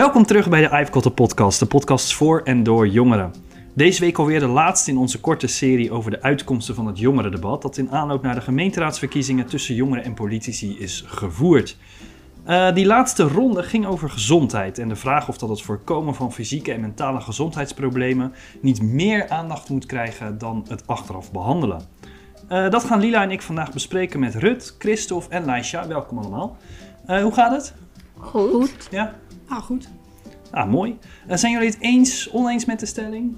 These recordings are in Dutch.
Welkom terug bij de Ivecotte podcast, de podcast voor en door jongeren. Deze week alweer de laatste in onze korte serie over de uitkomsten van het jongerendebat dat in aanloop naar de gemeenteraadsverkiezingen tussen jongeren en politici is gevoerd. Uh, die laatste ronde ging over gezondheid en de vraag of dat het voorkomen van fysieke en mentale gezondheidsproblemen niet meer aandacht moet krijgen dan het achteraf behandelen. Uh, dat gaan Lila en ik vandaag bespreken met Rut, Christophe en Laisha. Welkom allemaal. Uh, hoe gaat het? Goed. Ja? Ah, goed. Ah, mooi. zijn jullie het eens, oneens met de stelling?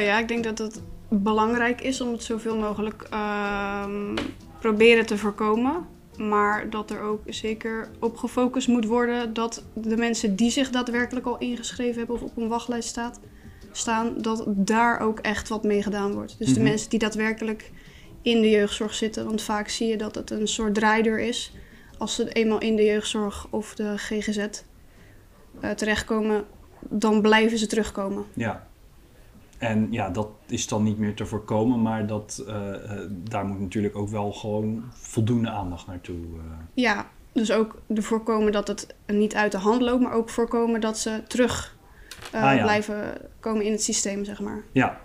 ja, ik denk dat het belangrijk is om het zoveel mogelijk ehm, proberen te voorkomen. Maar dat er ook zeker op gefocust moet worden dat de mensen die zich daadwerkelijk al ingeschreven hebben of op een wachtlijst staat, staan, dat daar ook echt wat mee gedaan wordt. Dus de mhm. mensen die daadwerkelijk in de jeugdzorg zitten. Want vaak zie je dat het een soort draaideur is. Als ze eenmaal in de jeugdzorg of de GGZ uh, terechtkomen, dan blijven ze terugkomen. Ja. En ja, dat is dan niet meer te voorkomen, maar dat, uh, daar moet natuurlijk ook wel gewoon voldoende aandacht naartoe. Uh. Ja, dus ook de voorkomen dat het niet uit de hand loopt, maar ook voorkomen dat ze terug ah, blijven komen in het systeem, zeg maar. Ja.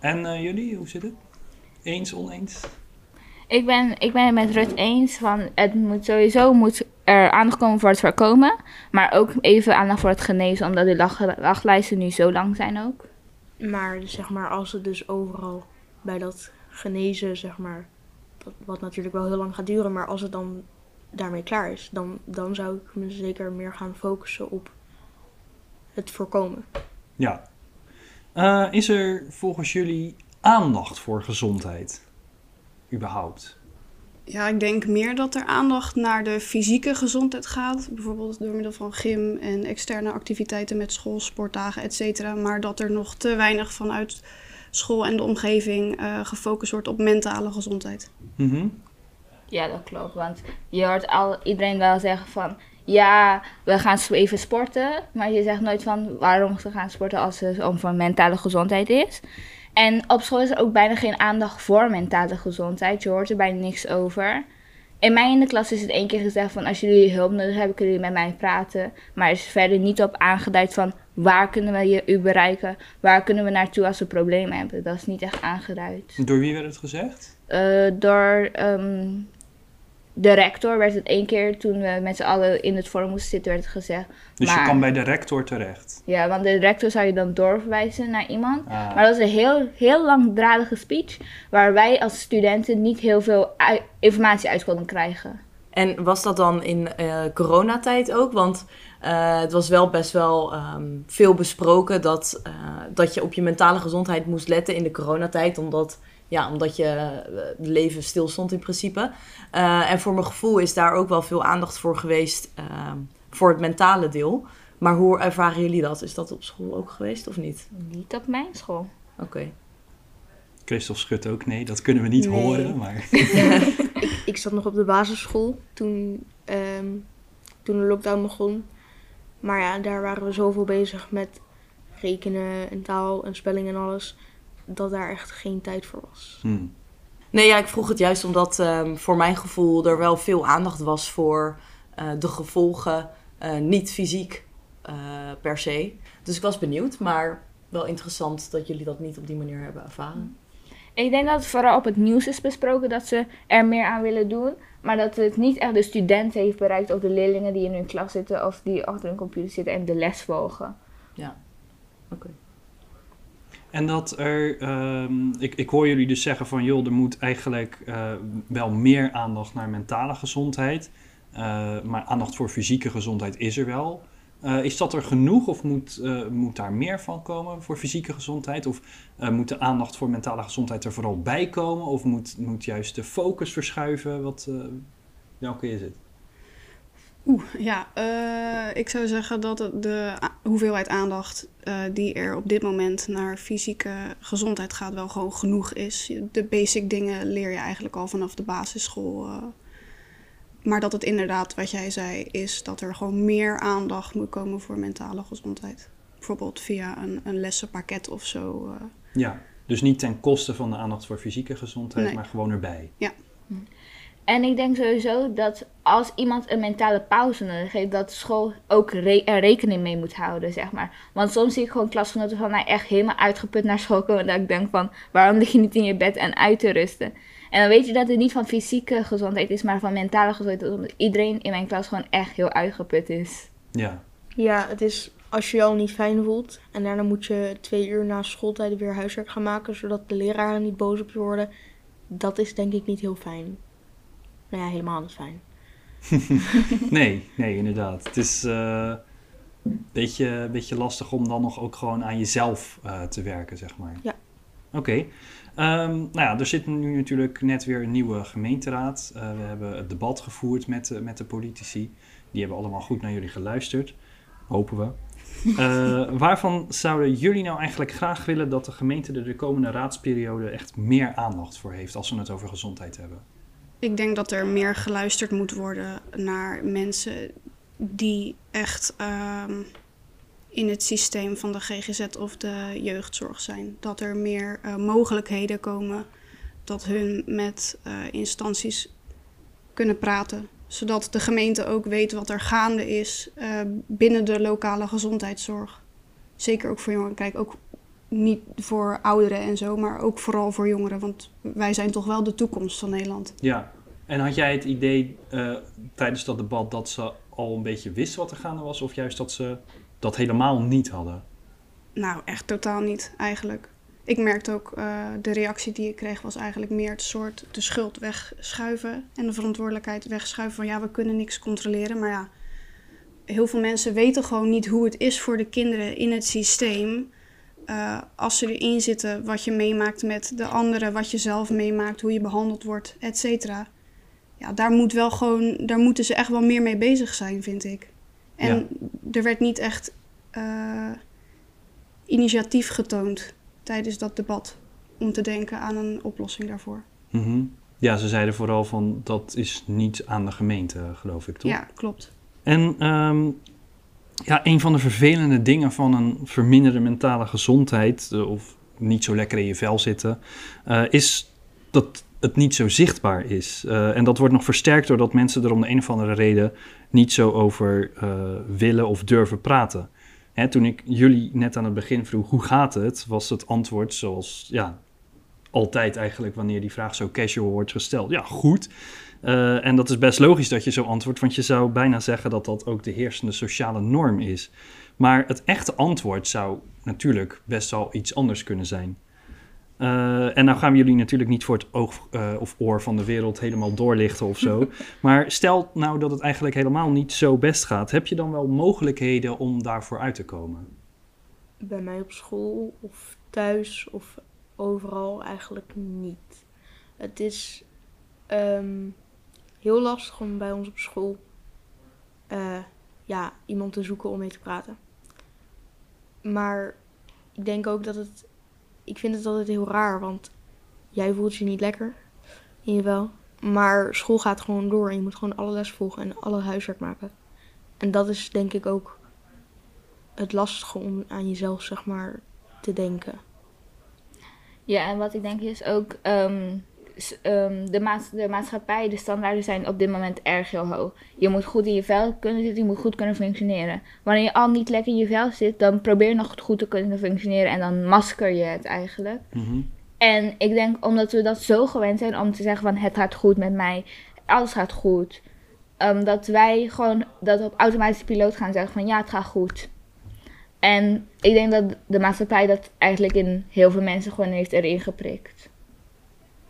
En jullie, hoe zit het? Eens, oneens? Ik ben, ik ben het met Rut eens van het moet sowieso moet er aandacht komen voor het voorkomen, maar ook even aandacht voor het genezen, omdat de wachtlijsten nu zo lang zijn ook. Maar zeg maar, als het dus overal bij dat genezen, zeg maar, wat natuurlijk wel heel lang gaat duren, maar als het dan daarmee klaar is, dan, dan zou ik me zeker meer gaan focussen op het voorkomen. Ja. Uh, is er volgens jullie aandacht voor gezondheid? Überhaupt? Ja, ik denk meer dat er aandacht naar de fysieke gezondheid gaat. Bijvoorbeeld door middel van gym en externe activiteiten met school, sportdagen, et cetera. Maar dat er nog te weinig vanuit school en de omgeving uh, gefocust wordt op mentale gezondheid. Mm Ja, dat klopt. Want je hoort al iedereen wel zeggen van... Ja, we gaan even sporten. Maar je zegt nooit van waarom ze gaan sporten als het om van mentale gezondheid is. En op school is er ook bijna geen aandacht voor mentale gezondheid. Je hoort er bijna niks over. In mij in de klas is het één keer gezegd van als jullie hulp nodig hebben, kunnen jullie met mij praten. Maar er is verder niet op aangeduid van waar kunnen we je u bereiken? Waar kunnen we naartoe als we problemen hebben? Dat is niet echt aangeduid. Door wie werd het gezegd? Uh, door um, de rector werd het één keer toen we met z'n allen in het forum moesten zitten, werd het gezegd. Dus je kan bij de rector terecht? Ja, want de rector zou je dan doorverwijzen naar iemand. Ah. Maar dat was een heel, heel langdradige speech, waar wij als studenten niet heel veel informatie uit konden krijgen. En was dat dan in uh, coronatijd ook? Want uh, het was wel best wel um, veel besproken dat, uh, dat je op je mentale gezondheid moest letten in de coronatijd, omdat ja, omdat je uh, leven stilstond in principe. Uh, en voor mijn gevoel is daar ook wel veel aandacht voor geweest uh, voor het mentale deel. Maar hoe ervaren jullie dat? Is dat op school ook geweest of niet? Niet op mijn school. Oké. Okay. Christophe schudt ook nee, dat kunnen we niet horen. Maar... ik, ik, zat nog op de basisschool toen, um, toen de lockdown begon. Maar ja, daar waren we zoveel bezig met rekenen en taal en spelling en alles dat daar echt geen tijd voor was. Hmm. Nee, ja, ik vroeg het juist omdat um, voor mijn gevoel er wel veel aandacht was voor uh, de gevolgen, uh, niet fysiek uh, per se. Dus ik was benieuwd, maar wel interessant dat jullie dat niet op die manier hebben ervaren. Ik denk dat het vooral op het nieuws is besproken dat ze er meer aan willen doen. Maar dat het niet echt de studenten heeft bereikt of de leerlingen die in hun klas zitten of die achter hun computer zitten en de les volgen. Ja, oké. En dat er, um, ik, ik hoor jullie dus zeggen van joh, er moet eigenlijk uh, wel meer aandacht naar mentale gezondheid. Uh, maar aandacht voor fysieke gezondheid is er wel. Uh, is dat er genoeg of moet, moet daar meer van komen voor fysieke gezondheid? Of moet de aandacht voor mentale gezondheid er vooral bij komen? Of moet, moet juist de focus verschuiven? Wat, welke is het? Oeh, ja. Uh, ik zou zeggen dat de hoeveelheid aandacht uh, die er op dit moment naar fysieke gezondheid gaat wel gewoon genoeg is. De basic dingen leer je eigenlijk al vanaf de basisschool. Uh, maar dat het inderdaad, wat jij zei, is dat er gewoon meer aandacht moet komen voor mentale gezondheid. Bijvoorbeeld via een, een lessenpakket of zo. Ja, dus niet ten koste van de aandacht voor fysieke gezondheid, nee. maar gewoon erbij. Ja. En ik denk sowieso dat als iemand een mentale pauze nodig heeft, dat school ook re- er rekening mee moet houden, zeg maar. Want soms zie ik gewoon klasgenoten van mij echt helemaal uitgeput naar school komen. Dat ik denk van, waarom lig je niet in je bed en uit te rusten? En dan weet je dat het niet van fysieke gezondheid is, maar van mentale gezondheid. Omdat iedereen in mijn klas gewoon echt heel uitgeput is. Ja, Ja, het is als je je al niet fijn voelt en daarna moet je twee uur na schooltijd weer huiswerk gaan maken, zodat de leraren niet boos op je worden. Dat is denk ik niet heel fijn. Nou ja, helemaal niet fijn. nee, nee, inderdaad. Het is eh, een beetje, beetje lastig om dan nog ook gewoon aan jezelf eh, te werken, zeg maar. Ja. Oké. Ehm, nou ja, er zit nu natuurlijk net weer een nieuwe gemeenteraad. Eh, we hebben het debat gevoerd met, de- met de politici. Die hebben allemaal goed naar jullie geluisterd. Hopen we. Eh, waarvan zouden jullie nou eigenlijk graag willen dat de gemeente er de komende raadsperiode echt meer aandacht voor heeft als we het over gezondheid hebben? Ik denk dat er meer geluisterd moet worden naar mensen die echt ehm, in het systeem van de GGZ of de jeugdzorg zijn. Dat er meer eh, mogelijkheden komen dat hun met eh, instanties kunnen praten. Zodat de gemeente ook weet wat er gaande is eh, binnen de lokale gezondheidszorg. Zeker ook voor jongeren. Kijk, ook niet voor ouderen en zo, maar ook vooral voor jongeren. Want wij zijn toch wel de toekomst van Nederland. Ja, en had jij het idee eh, tijdens dat debat dat ze al een beetje wisten wat er gaande was, of juist dat ze dat helemaal niet hadden? Nou, echt totaal niet eigenlijk. Ik merkte ook, eh, de reactie die ik kreeg was eigenlijk meer het soort de schuld wegschuiven en de verantwoordelijkheid wegschuiven van ja, we kunnen niks controleren. Maar ja, heel veel mensen weten gewoon niet hoe het is voor de kinderen in het systeem. Eh, als ze erin zitten, wat je meemaakt met de anderen, wat je zelf meemaakt, hoe je behandeld wordt, et cetera. Ja, daar, moet wel gewoon, daar moeten ze echt wel meer mee bezig zijn, vind ik. En er werd niet echt eh, initiatief getoond tijdens dat debat om te denken aan een oplossing daarvoor. Mhm. Ja, ze zeiden vooral van dat is niet aan de gemeente, geloof ik, toch? Ja, klopt. En ehm, ja, een van de vervelende dingen van een verminderde mentale gezondheid, eh, of niet zo lekker in je vel zitten, eh, is dat het niet zo zichtbaar is. Eh, en dat wordt nog versterkt doordat mensen er om de een of andere reden niet zo over willen of durven praten. Hè, toen ik jullie net aan het begin vroeg hoe gaat het, was het antwoord zoals ja, altijd eigenlijk wanneer die vraag zo casual wordt gesteld. Ja, goed. Eh, en dat is best logisch dat je zo antwoordt, want je zou bijna zeggen dat dat ook de heersende sociale norm is. Maar het echte antwoord zou natuurlijk best wel iets anders kunnen zijn. Eh, en nou gaan we jullie natuurlijk niet voor het oog eh, of oor van de wereld helemaal doorlichten of zo. maar stel nou dat het eigenlijk helemaal niet zo best gaat, heb je dan wel mogelijkheden om daarvoor uit te komen? Bij mij op school of thuis of overal eigenlijk niet. Het is ehm, heel lastig om bij ons op school eh, ja, iemand te zoeken om mee te praten. Maar ik denk ook dat het. Ik vind het altijd heel raar, want jij voelt je niet lekker in je vel. Maar school gaat gewoon door en je moet gewoon alle les volgen en alle huiswerk maken. En dat is denk ik ook het lastige om aan jezelf, zeg maar, te denken. Ja, en wat ik denk is ook, ehm, ehm, de, maats- de maatschappij, de standaarden zijn op dit moment erg heel hoog. Je moet goed in je vel kunnen zitten, je moet goed kunnen functioneren. Wanneer je al niet lekker in je vel zit, dan probeer nog goed te kunnen functioneren en dan masker je het eigenlijk. Mhm. En ik denk omdat we dat zo gewend zijn om te zeggen van het gaat goed met mij, alles gaat goed. ehm, dat wij gewoon dat op automatische piloot gaan zeggen van ja, het gaat goed. En ik denk dat de maatschappij dat eigenlijk in heel veel mensen gewoon heeft erin geprikt.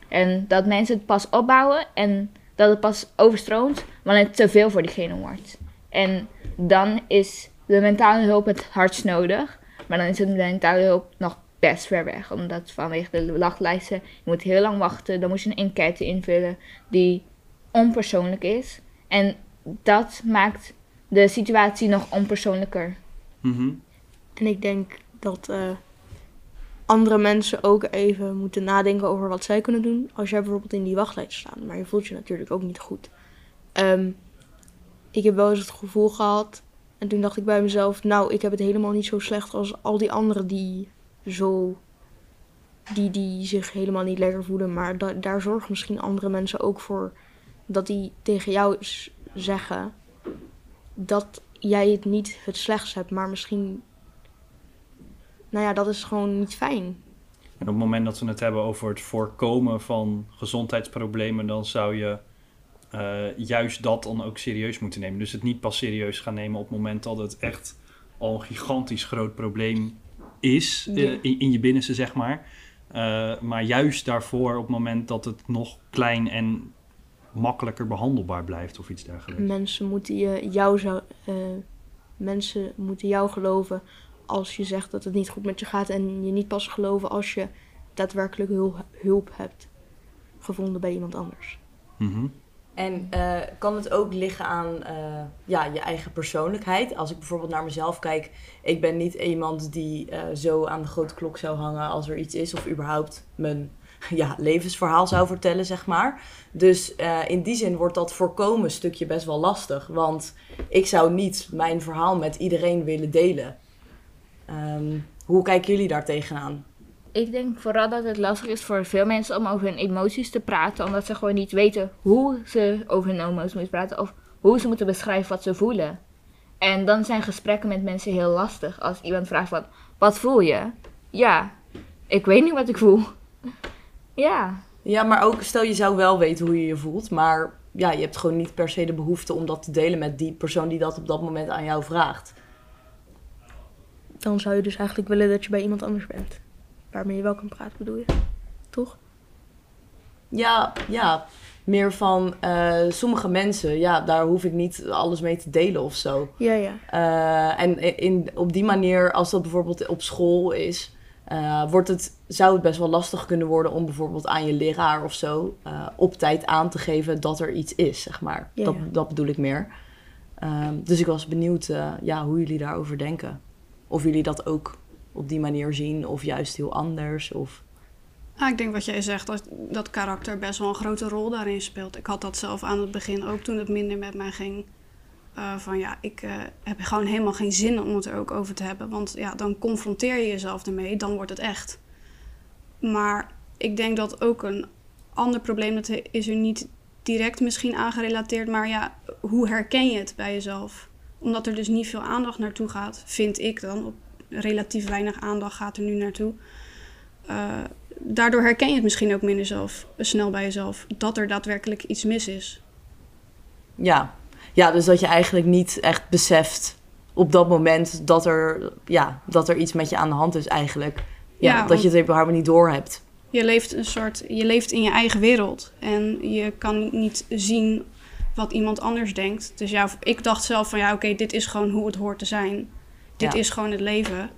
En dat mensen het pas opbouwen en dat het pas overstroomt wanneer het te veel voor diegene wordt. En dan is de mentale hulp het hardst nodig. Maar dan is de mentale hulp nog best ver weg. Omdat vanwege de wachtlijsten, je moet heel lang wachten. Dan moet je een enquête invullen die onpersoonlijk is. En dat maakt de situatie nog onpersoonlijker. Mhm. En ik denk dat eh, andere mensen ook even moeten nadenken over wat zij kunnen doen. Als jij bijvoorbeeld in die wachtlijst staat, maar je voelt je natuurlijk ook niet goed. Ehm, ik heb wel eens het gevoel gehad, en toen dacht ik bij mezelf, nou, ik heb het helemaal niet zo slecht als al die anderen die zo. Die, die zich helemaal niet lekker voelen. Maar da- daar zorgen misschien andere mensen ook voor dat die tegen jou zeggen dat jij het niet het slechtst hebt, maar misschien. Nou ja, dat is gewoon niet fijn. En op het moment dat we het hebben over het voorkomen van gezondheidsproblemen, dan zou je eh, juist dat dan ook serieus moeten nemen. Dus het niet pas serieus gaan nemen op het moment dat het echt al een gigantisch groot probleem is eh, in, in je binnenste, zeg maar. Eh, maar juist daarvoor op het moment dat het nog klein en makkelijker behandelbaar blijft of iets dergelijks. Mensen moeten je, jou zou, mensen moeten jou geloven als je zegt dat het niet goed met je gaat. En je niet pas geloven als je daadwerkelijk hulp, hulp hebt gevonden bij iemand anders. Mhm. En eh, kan het ook liggen aan eh, ja, je eigen persoonlijkheid? Als ik bijvoorbeeld naar mezelf kijk, ik ben niet iemand die eh, zo aan de grote klok zou hangen als er iets is, of überhaupt mijn ja, levensverhaal zou vertellen, zeg maar. Dus eh, in die zin wordt dat voorkomen stukje best wel lastig, want ik zou niet mijn verhaal met iedereen willen delen. Ehm, hoe kijken jullie daar tegenaan? Ik denk vooral dat het lastig is voor veel mensen om over hun emoties te praten, omdat ze gewoon niet weten hoe ze over hun emoties moeten praten of hoe ze moeten beschrijven wat ze voelen. En dan zijn gesprekken met mensen heel lastig. Als iemand vraagt van, wat voel je? Ja, ik weet niet wat ik voel. Ja, Ja, maar ook stel je zou wel weten hoe je je voelt, maar ja, je hebt gewoon niet per se de behoefte om dat te delen met die persoon die dat op dat moment aan jou vraagt. Dan zou je dus eigenlijk willen dat je bij iemand anders bent. Waarmee je wel kan praten, bedoel je? Toch? Ja, ja. Meer van eh, sommige mensen, ja, daar hoef ik niet alles mee te delen of zo. Ja, ja. Eh, en in, op die manier, als dat bijvoorbeeld op school is, eh, wordt het, zou het best wel lastig kunnen worden om bijvoorbeeld aan je leraar of zo op tijd aan te geven dat er iets is, zeg maar. Ja, dat, ja. dat bedoel ik meer. Ehm, dus ik was benieuwd ja, hoe jullie daarover denken. Of jullie dat ook op die manier zien, of juist heel anders. Of... Ah, ik denk wat jij zegt, dat, dat karakter best wel een grote rol daarin speelt. Ik had dat zelf aan het begin ook toen het minder met mij ging. Eh, van ja, ik eh, heb gewoon helemaal geen zin om het er ook over te hebben. Want ja, dan confronteer je jezelf ermee, dan wordt het echt. Maar ik denk dat ook een ander probleem, dat is er niet direct misschien aangerelateerd. Maar ja, hoe herken je het bij jezelf? Omdat er dus niet veel aandacht naartoe gaat, vind ik dan. Op relatief weinig aandacht gaat er nu naartoe. Eh, daardoor herken je het misschien ook minder zelf, snel bij jezelf. Dat er daadwerkelijk iets mis is. Ja. ja, dus dat je eigenlijk niet echt beseft op dat moment dat er, ja, dat er iets met je aan de hand is eigenlijk. Ja, Ja, dat je het überhaupt niet door hebt. Je leeft een soort, je leeft in je eigen wereld. En je kan niet zien wat iemand anders denkt. Dus ja, ik dacht zelf van ja, oké, dit is gewoon hoe het hoort te zijn. Dit Ja. is gewoon het leven.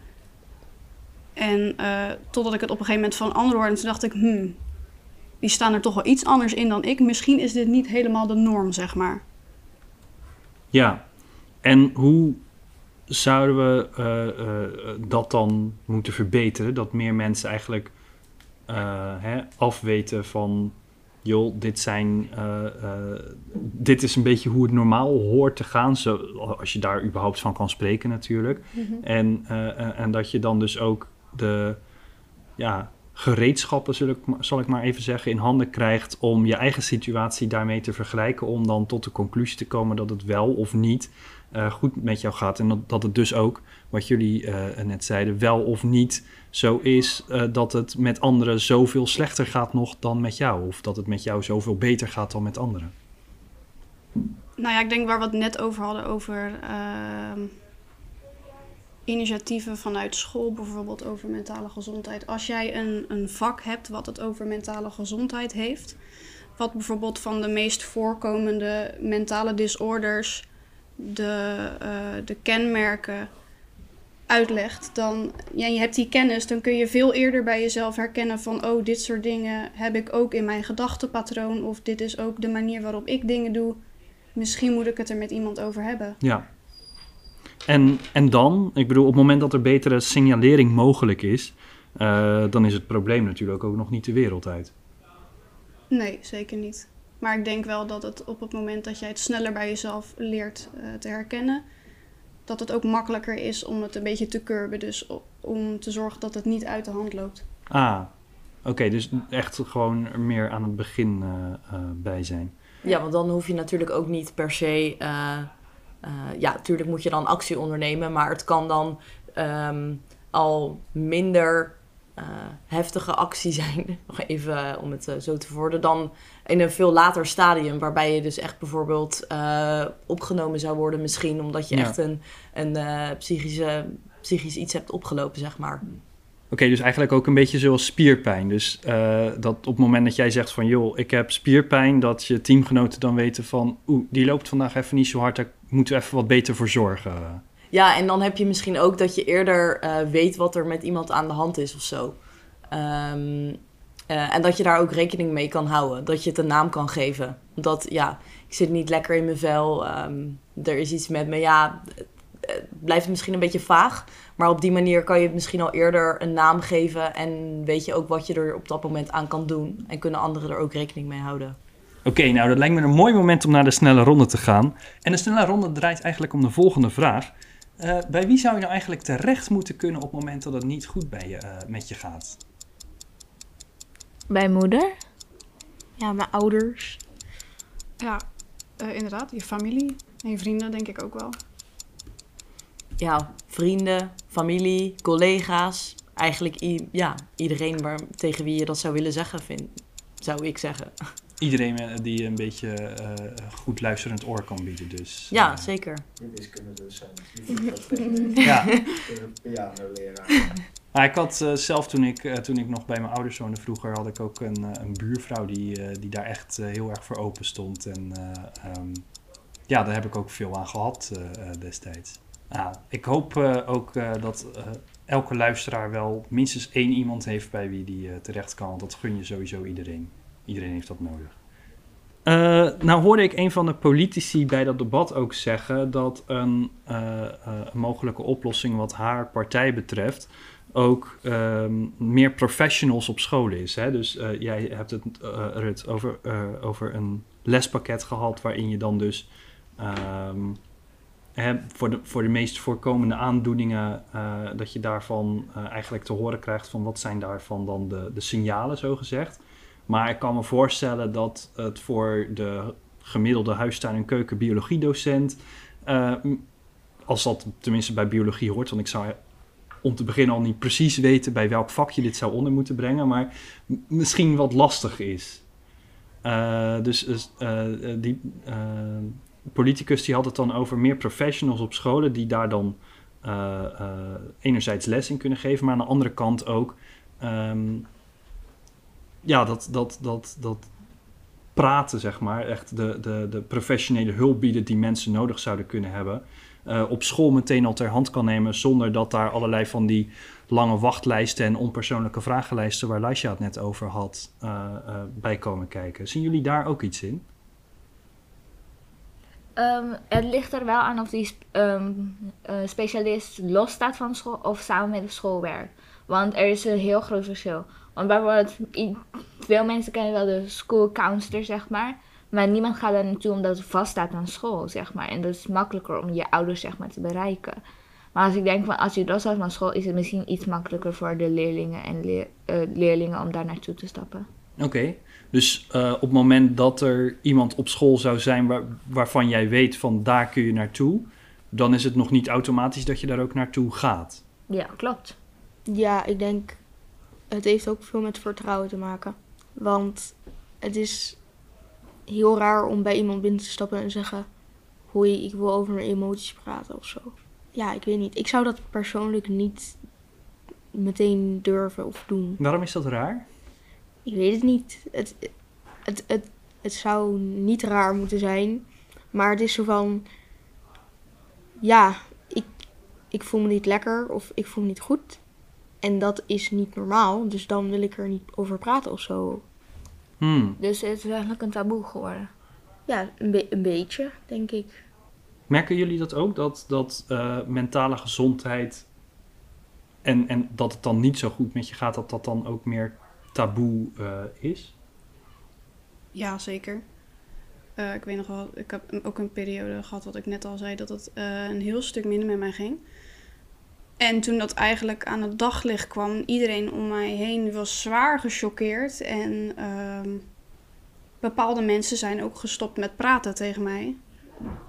En eh, totdat ik het op een gegeven moment van anderen hoorde, en toen dacht ik, hmm, die staan er toch wel iets anders in dan ik. Misschien is dit niet helemaal de norm, zeg maar. Ja, en hoe zouden we eh, eh, dat dan moeten verbeteren? Dat meer mensen eigenlijk eh, hè, afweten van... joh, dit, zijn, eh, eh, dit is een beetje hoe het normaal hoort te gaan. Zo, als je daar überhaupt van kan spreken natuurlijk. En, eh, en- en dat je dan dus ook de ja, gereedschappen, zal ik, zal ik maar even zeggen, in handen krijgt om je eigen situatie daarmee te vergelijken. Om dan tot de conclusie te komen dat het wel of niet eh, goed met jou gaat. En dat, dat het dus ook, wat jullie eh, net zeiden, wel of niet zo is eh, dat het met anderen zoveel slechter gaat nog dan met jou. Of dat het met jou zoveel beter gaat dan met anderen. Nou ja, ik denk waar we het net over hadden, over ehm, initiatieven vanuit school, bijvoorbeeld over mentale gezondheid. Als jij een, een vak hebt wat het over mentale gezondheid heeft, wat bijvoorbeeld van de meest voorkomende mentale disorders de, eh, de kenmerken uitlegt, dan ja, je hebt die kennis, dan kun je veel eerder bij jezelf herkennen van, oh, dit soort dingen heb ik ook in mijn gedachtenpatroon, of dit is ook de manier waarop ik dingen doe. Misschien moet ik het er met iemand over hebben. Ja. En, en dan, ik bedoel, op het moment dat er betere signalering mogelijk is, eh, dan is het probleem natuurlijk ook nog niet de wereld uit. Nee, zeker niet. Maar ik denk wel dat het op het moment dat jij het sneller bij jezelf leert eh, te herkennen, dat het ook makkelijker is om het een beetje te curben. Dus om te zorgen dat het niet uit de hand loopt. Ah, oké, dus echt gewoon er meer aan het begin eh, eh, bij zijn. Ja, want dan hoef je natuurlijk ook niet per se. eh, eh, ja, natuurlijk moet je dan actie ondernemen, maar het kan dan ehm, al minder eh, heftige actie zijn. Nog even eh, om het eh, zo te verwoorden. Dan in een veel later stadium, waarbij je dus echt bijvoorbeeld opgenomen zou worden, misschien omdat je Ja. echt een, een psychische, psychisch iets hebt opgelopen, zeg maar. Oké, dus eigenlijk ook een beetje zoals spierpijn. Dus dat op het moment dat jij zegt van... joh, ik heb spierpijn, dat je teamgenoten dan weten van... oeh, die loopt vandaag even niet zo hard, daar moeten we even wat beter voor zorgen. Ja, en dan heb je misschien ook dat je eerder eh, weet wat er met iemand aan de hand is of zo. Ehm, eh, en dat je daar ook rekening mee kan houden. Dat je het een naam kan geven. Dat, ja, ik zit niet lekker in mijn vel. ehm, er is iets met me. Ja, het, het blijft misschien een beetje vaag. Maar op die manier kan je het misschien al eerder een naam geven. En weet je ook wat je er op dat moment aan kan doen. En kunnen anderen er ook rekening mee houden. Oké, nou dat lijkt me een mooi moment om naar de snelle ronde te gaan. En de snelle ronde draait eigenlijk om de volgende vraag. Eh, bij wie zou je nou eigenlijk terecht moeten kunnen op het moment dat het niet goed bij je, eh, met je gaat? Bij moeder? Ja, mijn ouders. Ja, eh, inderdaad. Je familie en je vrienden denk ik ook wel. ja, vrienden, familie, collega's. Eigenlijk ja, iedereen waar, tegen wie je dat zou willen zeggen, vind, zou ik zeggen. Iedereen eh, die een beetje eh, goed luisterend oor kan bieden, dus... Ja, eh, zeker. Wiskundedocent, voetbaltrainer, Ja, pianoleraar. Maar ik had zelf toen ik, eh, toen ik nog bij mijn ouders woonde vroeger, had ik ook een, eh, een buurvrouw die, eh, die daar echt heel erg voor open stond. En eh, ehm, ja, daar heb ik ook veel aan gehad eh, eh, destijds. Nou, ik hoop eh, ook eh, dat eh, elke luisteraar wel minstens één iemand heeft bij wie die eh, terecht kan. Want dat gun je sowieso iedereen. Iedereen heeft dat nodig. Eh, nou hoorde ik een van de politici bij dat debat ook zeggen dat een, eh, eh, mogelijke oplossing wat haar partij betreft ook ehm, meer professionals op scholen is. Hè? Dus jij hebt het, Rut, over, over een lespakket gehad waarin je dan dus ehm, hè, voor, de, voor de meest voorkomende aandoeningen, dat je daarvan eigenlijk te horen krijgt van wat zijn daarvan dan de, de signalen, zo gezegd. Maar ik kan me voorstellen dat het voor de gemiddelde huistuin- en keukenbiologiedocent, m- als dat tenminste bij biologie hoort, want ik zou om te beginnen al niet precies weten bij welk vak je dit zou onder moeten brengen, maar misschien wat lastig is. Eh, dus dus, eh, die politicus die had het dan over meer professionals op scholen die daar dan enerzijds les in kunnen geven, maar aan de andere kant ook ehm, ja, dat, dat, dat, dat praten, zeg maar, echt de, de, de professionele hulp bieden die mensen nodig zouden kunnen hebben, eh, op school meteen al ter hand kan nemen, zonder dat daar allerlei van die lange wachtlijsten en onpersoonlijke vragenlijsten waar Laisha het net over had, eh, bij komen kijken. Zien jullie daar ook iets in? Ehm, het ligt er wel aan of die ehm, eh, specialist los staat van school of samen met de school werkt. Want er is een heel groot verschil. Want bijvoorbeeld, veel mensen kennen wel de school counselor, zeg maar. Maar niemand gaat daar naartoe omdat het vaststaat aan school, zeg maar. En dat is makkelijker om je ouders, zeg maar, te bereiken. Maar als ik denk van, als je los staat van school, is het misschien iets makkelijker voor de leerlingen en leer- eh, leerlingen om daar naartoe te stappen. Oké, dus eh, op het moment dat er iemand op school zou zijn waar, waarvan jij weet van daar kun je naartoe, dan is het nog niet automatisch dat je daar ook naartoe gaat. Ja, klopt. Ja, ik denk, het heeft ook veel met vertrouwen te maken. Want het is heel raar om bij iemand binnen te stappen en zeggen: Hoi, ik wil over mijn emoties praten of zo. Ja, ik weet niet. Ik zou dat persoonlijk niet meteen durven of doen. Waarom is dat raar? Ik weet het niet. Het, het, het, het zou niet raar moeten zijn. Maar het is zo van... Ja, ik, ik voel me niet lekker of ik voel me niet goed. En dat is niet normaal. Dus dan wil ik er niet over praten of zo. Hmm. Dus het is eigenlijk een taboe geworden. Ja, een, be- een beetje, denk ik. Merken jullie dat ook, dat, dat eh, mentale gezondheid en, en dat het dan niet zo goed met je gaat, dat dat dan ook meer taboe eh, is? Ja, zeker. Eh, ik weet nog wel, ik heb ook een periode gehad, wat ik net al zei, dat het eh, een heel stuk minder met mij ging. En toen dat eigenlijk aan het daglicht kwam, iedereen om mij heen was zwaar gechoqueerd. En ehm, bepaalde mensen zijn ook gestopt met praten tegen mij.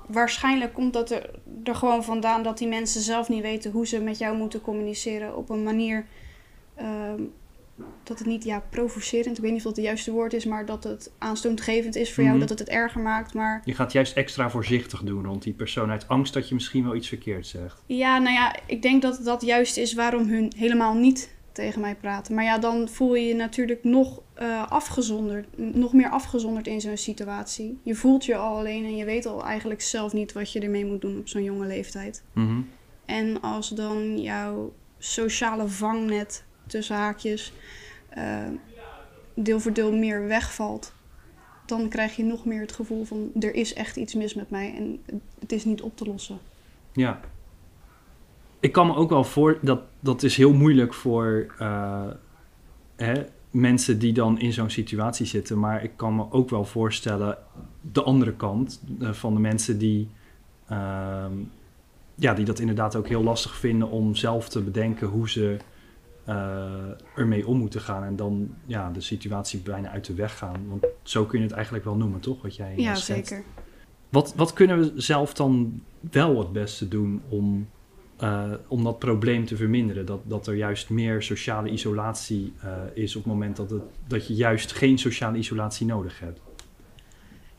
Waarschijnlijk komt dat er, er gewoon vandaan dat die mensen zelf niet weten hoe ze met jou moeten communiceren op een manier ehm, dat het niet ja, provocerend, ik weet niet of dat het juiste woord is, maar dat het aanstootgevend is voor Mhm. jou, dat het het erger maakt. Maar Je gaat juist extra voorzichtig doen rond die persoon uit angst dat je misschien wel iets verkeerd zegt. ja, nou ja, ik denk dat dat juist is waarom hun helemaal niet tegen mij praten. Maar ja, dan voel je je natuurlijk nog eh, afgezonderd, nog meer afgezonderd in zo'n situatie. Je voelt je al alleen en je weet al eigenlijk zelf niet wat je ermee moet doen op zo'n jonge leeftijd. Mhm. En als dan jouw sociale vangnet, tussen haakjes, eh, deel voor deel meer wegvalt, dan krijg je nog meer het gevoel van er is echt iets mis met mij en het is niet op te lossen. Ja. Ik kan me ook wel voor... Dat, dat is heel moeilijk voor eh, hè, mensen die dan in zo'n situatie zitten. Maar ik kan me ook wel voorstellen... de andere kant eh, van de mensen die... ehm, ja, die dat inderdaad ook heel lastig vinden om zelf te bedenken hoe ze ermee om moeten gaan. En dan ja, de situatie bijna uit de weg gaan. Want zo kun je het eigenlijk wel noemen, toch? Wat jij Ja, schetst. zeker. Wat, wat kunnen we zelf dan wel het beste doen om, eh, om dat probleem te verminderen? Dat, dat er juist meer sociale isolatie eh, is op het moment dat, het, dat je juist geen sociale isolatie nodig hebt.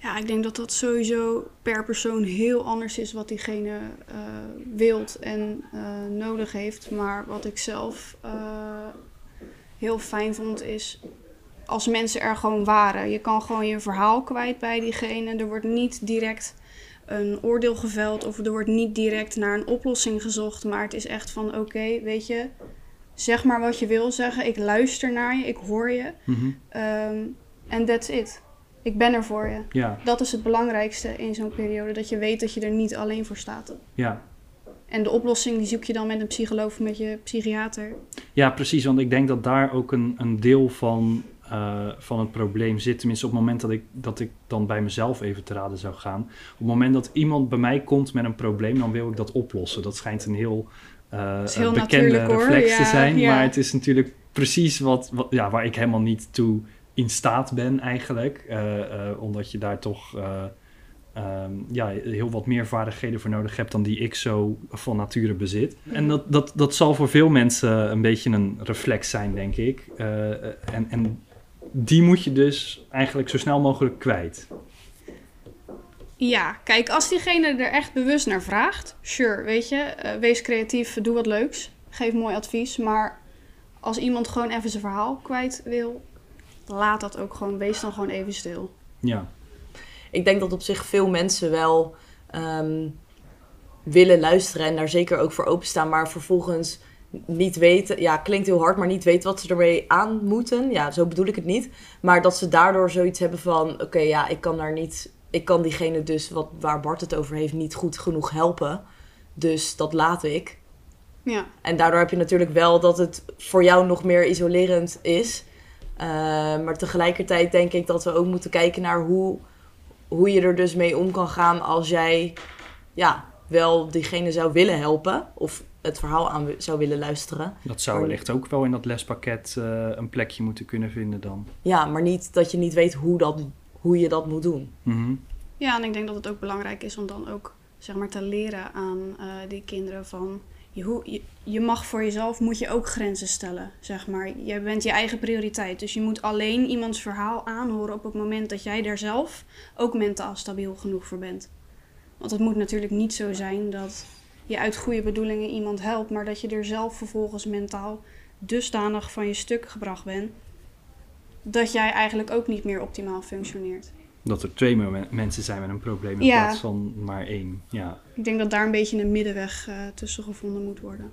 Ja, ik denk dat dat sowieso per persoon heel anders is wat diegene eh wilt en eh, nodig heeft. Maar wat ik zelf eh, heel fijn vond is als mensen er gewoon waren. Je kan gewoon je verhaal kwijt bij diegene. Er wordt niet direct een oordeel geveld of er wordt niet direct naar een oplossing gezocht. Maar het is echt van oké, weet je, zeg maar wat je wil zeggen. Ik luister naar je, ik hoor je. Mhm. Ehm, En that's it. Ik ben er voor je. Ja, Dat is het belangrijkste in zo'n periode. Dat je weet dat je er niet alleen voor staat. ja. En de oplossing die zoek je dan met een psycholoog of met je psychiater. ja, precies. Want ik denk dat daar ook een, een deel van, eh, van het probleem zit. Tenminste, op het moment dat ik, dat ik dan bij mezelf even te raden zou gaan. Op het moment dat iemand bij mij komt met een probleem, dan wil ik dat oplossen. Dat schijnt een heel, eh, heel bekende hoor. reflex te Ja, zijn. ja. Maar het is natuurlijk precies wat, wat, ja, waar ik helemaal niet toe in staat ben eigenlijk. Eh, eh, omdat je daar toch eh, ehm, ja, heel wat meer vaardigheden voor nodig hebt dan die ik zo van nature bezit. En dat, dat, dat zal voor veel mensen een beetje een reflex zijn, denk ik. En, en die moet je dus eigenlijk zo snel mogelijk kwijt. Ja, kijk, als diegene er echt bewust naar vraagt, sure, weet je, wees creatief, doe wat leuks, geef mooi advies. Maar als iemand gewoon even zijn verhaal kwijt wil, laat dat ook gewoon, wees dan gewoon even stil. Ja, Ik denk dat op zich veel mensen wel ehm, willen luisteren en daar zeker ook voor openstaan, maar vervolgens niet weten, ja, klinkt heel hard, maar niet weten wat ze ermee aan moeten. Ja, zo bedoel ik het niet. Maar dat ze daardoor zoiets hebben van, oké, ja, ik kan daar niet, ik kan diegene dus, wat, waar Bart het over heeft, niet goed genoeg helpen. Dus dat laat ik. Ja, En daardoor heb je natuurlijk wel dat het voor jou nog meer isolerend is. Eh, maar tegelijkertijd denk ik dat we ook moeten kijken naar hoe, hoe je er dus mee om kan gaan als jij ja, wel diegene zou willen helpen. Of het verhaal aan zou willen luisteren. dat zou wellicht ook wel in dat lespakket eh, een plekje moeten kunnen vinden dan. Ja, maar niet dat je niet weet hoe, dat, hoe je dat moet doen. Mhm. ja en ik denk dat het ook belangrijk is om dan ook, zeg maar, te leren aan eh, die kinderen van... Je, je, mag voor jezelf, moet je ook grenzen stellen, zeg maar. Je bent je eigen prioriteit, dus je moet alleen iemands verhaal aanhoren op het moment dat jij daar zelf ook mentaal stabiel genoeg voor bent. Want het moet natuurlijk niet zo zijn dat je uit goede bedoelingen iemand helpt, maar dat je er zelf vervolgens mentaal dusdanig van je stuk gebracht bent, dat jij eigenlijk ook niet meer optimaal functioneert. Dat er twee mensen zijn met een probleem in Ja. plaats van maar één. Ja. Ik denk dat daar een beetje een middenweg eh, tussen gevonden moet worden.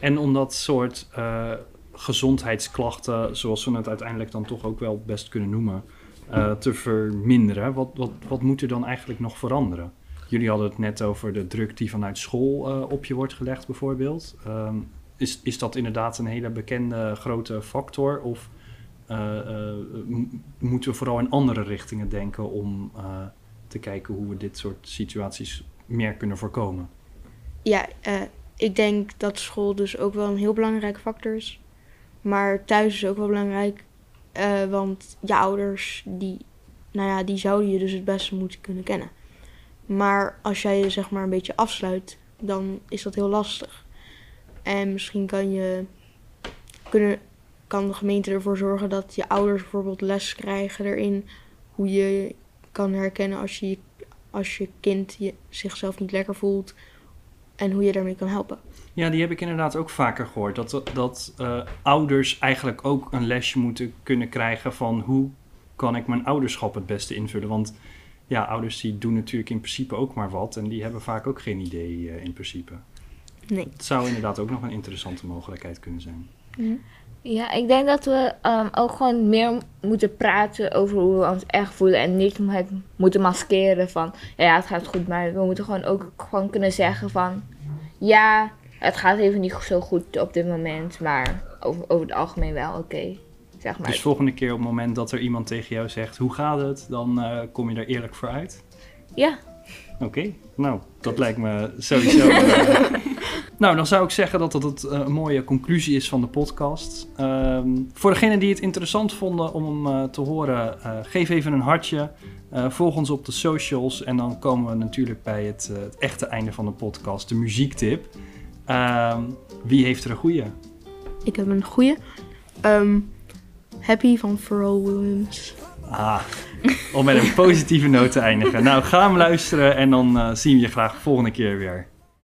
En om dat soort eh, gezondheidsklachten, zoals we het uiteindelijk dan toch ook wel best kunnen noemen, eh, te verminderen, wat, wat, wat moet er dan eigenlijk nog veranderen? Jullie hadden het net over de druk die vanuit school op je wordt gelegd, bijvoorbeeld. Ehm, is, is dat inderdaad een hele bekende grote factor? Of moeten we vooral in andere richtingen denken om eh, te kijken hoe we dit soort situaties meer kunnen voorkomen? Ja, eh, ik denk dat school dus ook wel een heel belangrijke factor is. Maar thuis is ook wel belangrijk. eh, want je ouders die nou ja, die zouden je dus het beste moeten kunnen kennen. Maar als jij je zeg maar een beetje afsluit, dan is dat heel lastig. En misschien kan je kunnen, kan de gemeente ervoor zorgen dat je ouders bijvoorbeeld les krijgen erin hoe je kan herkennen als je, als je kind je, zichzelf niet lekker voelt en hoe je daarmee kan helpen. Ja, die heb ik inderdaad ook vaker gehoord. Dat, dat eh, ouders eigenlijk ook een lesje moeten kunnen krijgen van hoe kan ik mijn ouderschap het beste invullen. Want ja, ouders die doen natuurlijk in principe ook maar wat en die hebben vaak ook geen idee eh, in principe. Nee. Het zou inderdaad ook nog een interessante mogelijkheid kunnen zijn. Ja, ik denk dat we ehm, ook gewoon meer moeten praten over hoe we ons echt voelen. En niet het moeten maskeren van, ja, ja, het gaat goed. Maar we moeten gewoon ook gewoon kunnen zeggen van, ja, het gaat even niet zo goed op dit moment. Maar over, over het algemeen wel oké, zeg maar. Dus volgende keer op het moment dat er iemand tegen jou zegt hoe gaat het, dan eh, kom je er eerlijk voor uit. Ja, Oké, nou, dat lijkt me sowieso. eh, nou, dan zou ik zeggen dat dat het eh, een mooie conclusie is van de podcast. Ehm, voor degenen die het interessant vonden om hem eh, te horen, geef even een hartje. Eh, volg ons op de socials en dan komen we natuurlijk bij het, het echte einde van de podcast, de muziektip. Ehm, wie heeft er een goeie? Ik heb een goede. Happy van Pharrell Williams. Ah, om met een positieve noot te eindigen. Nou, ga hem luisteren en dan eh, zien we je graag volgende keer weer.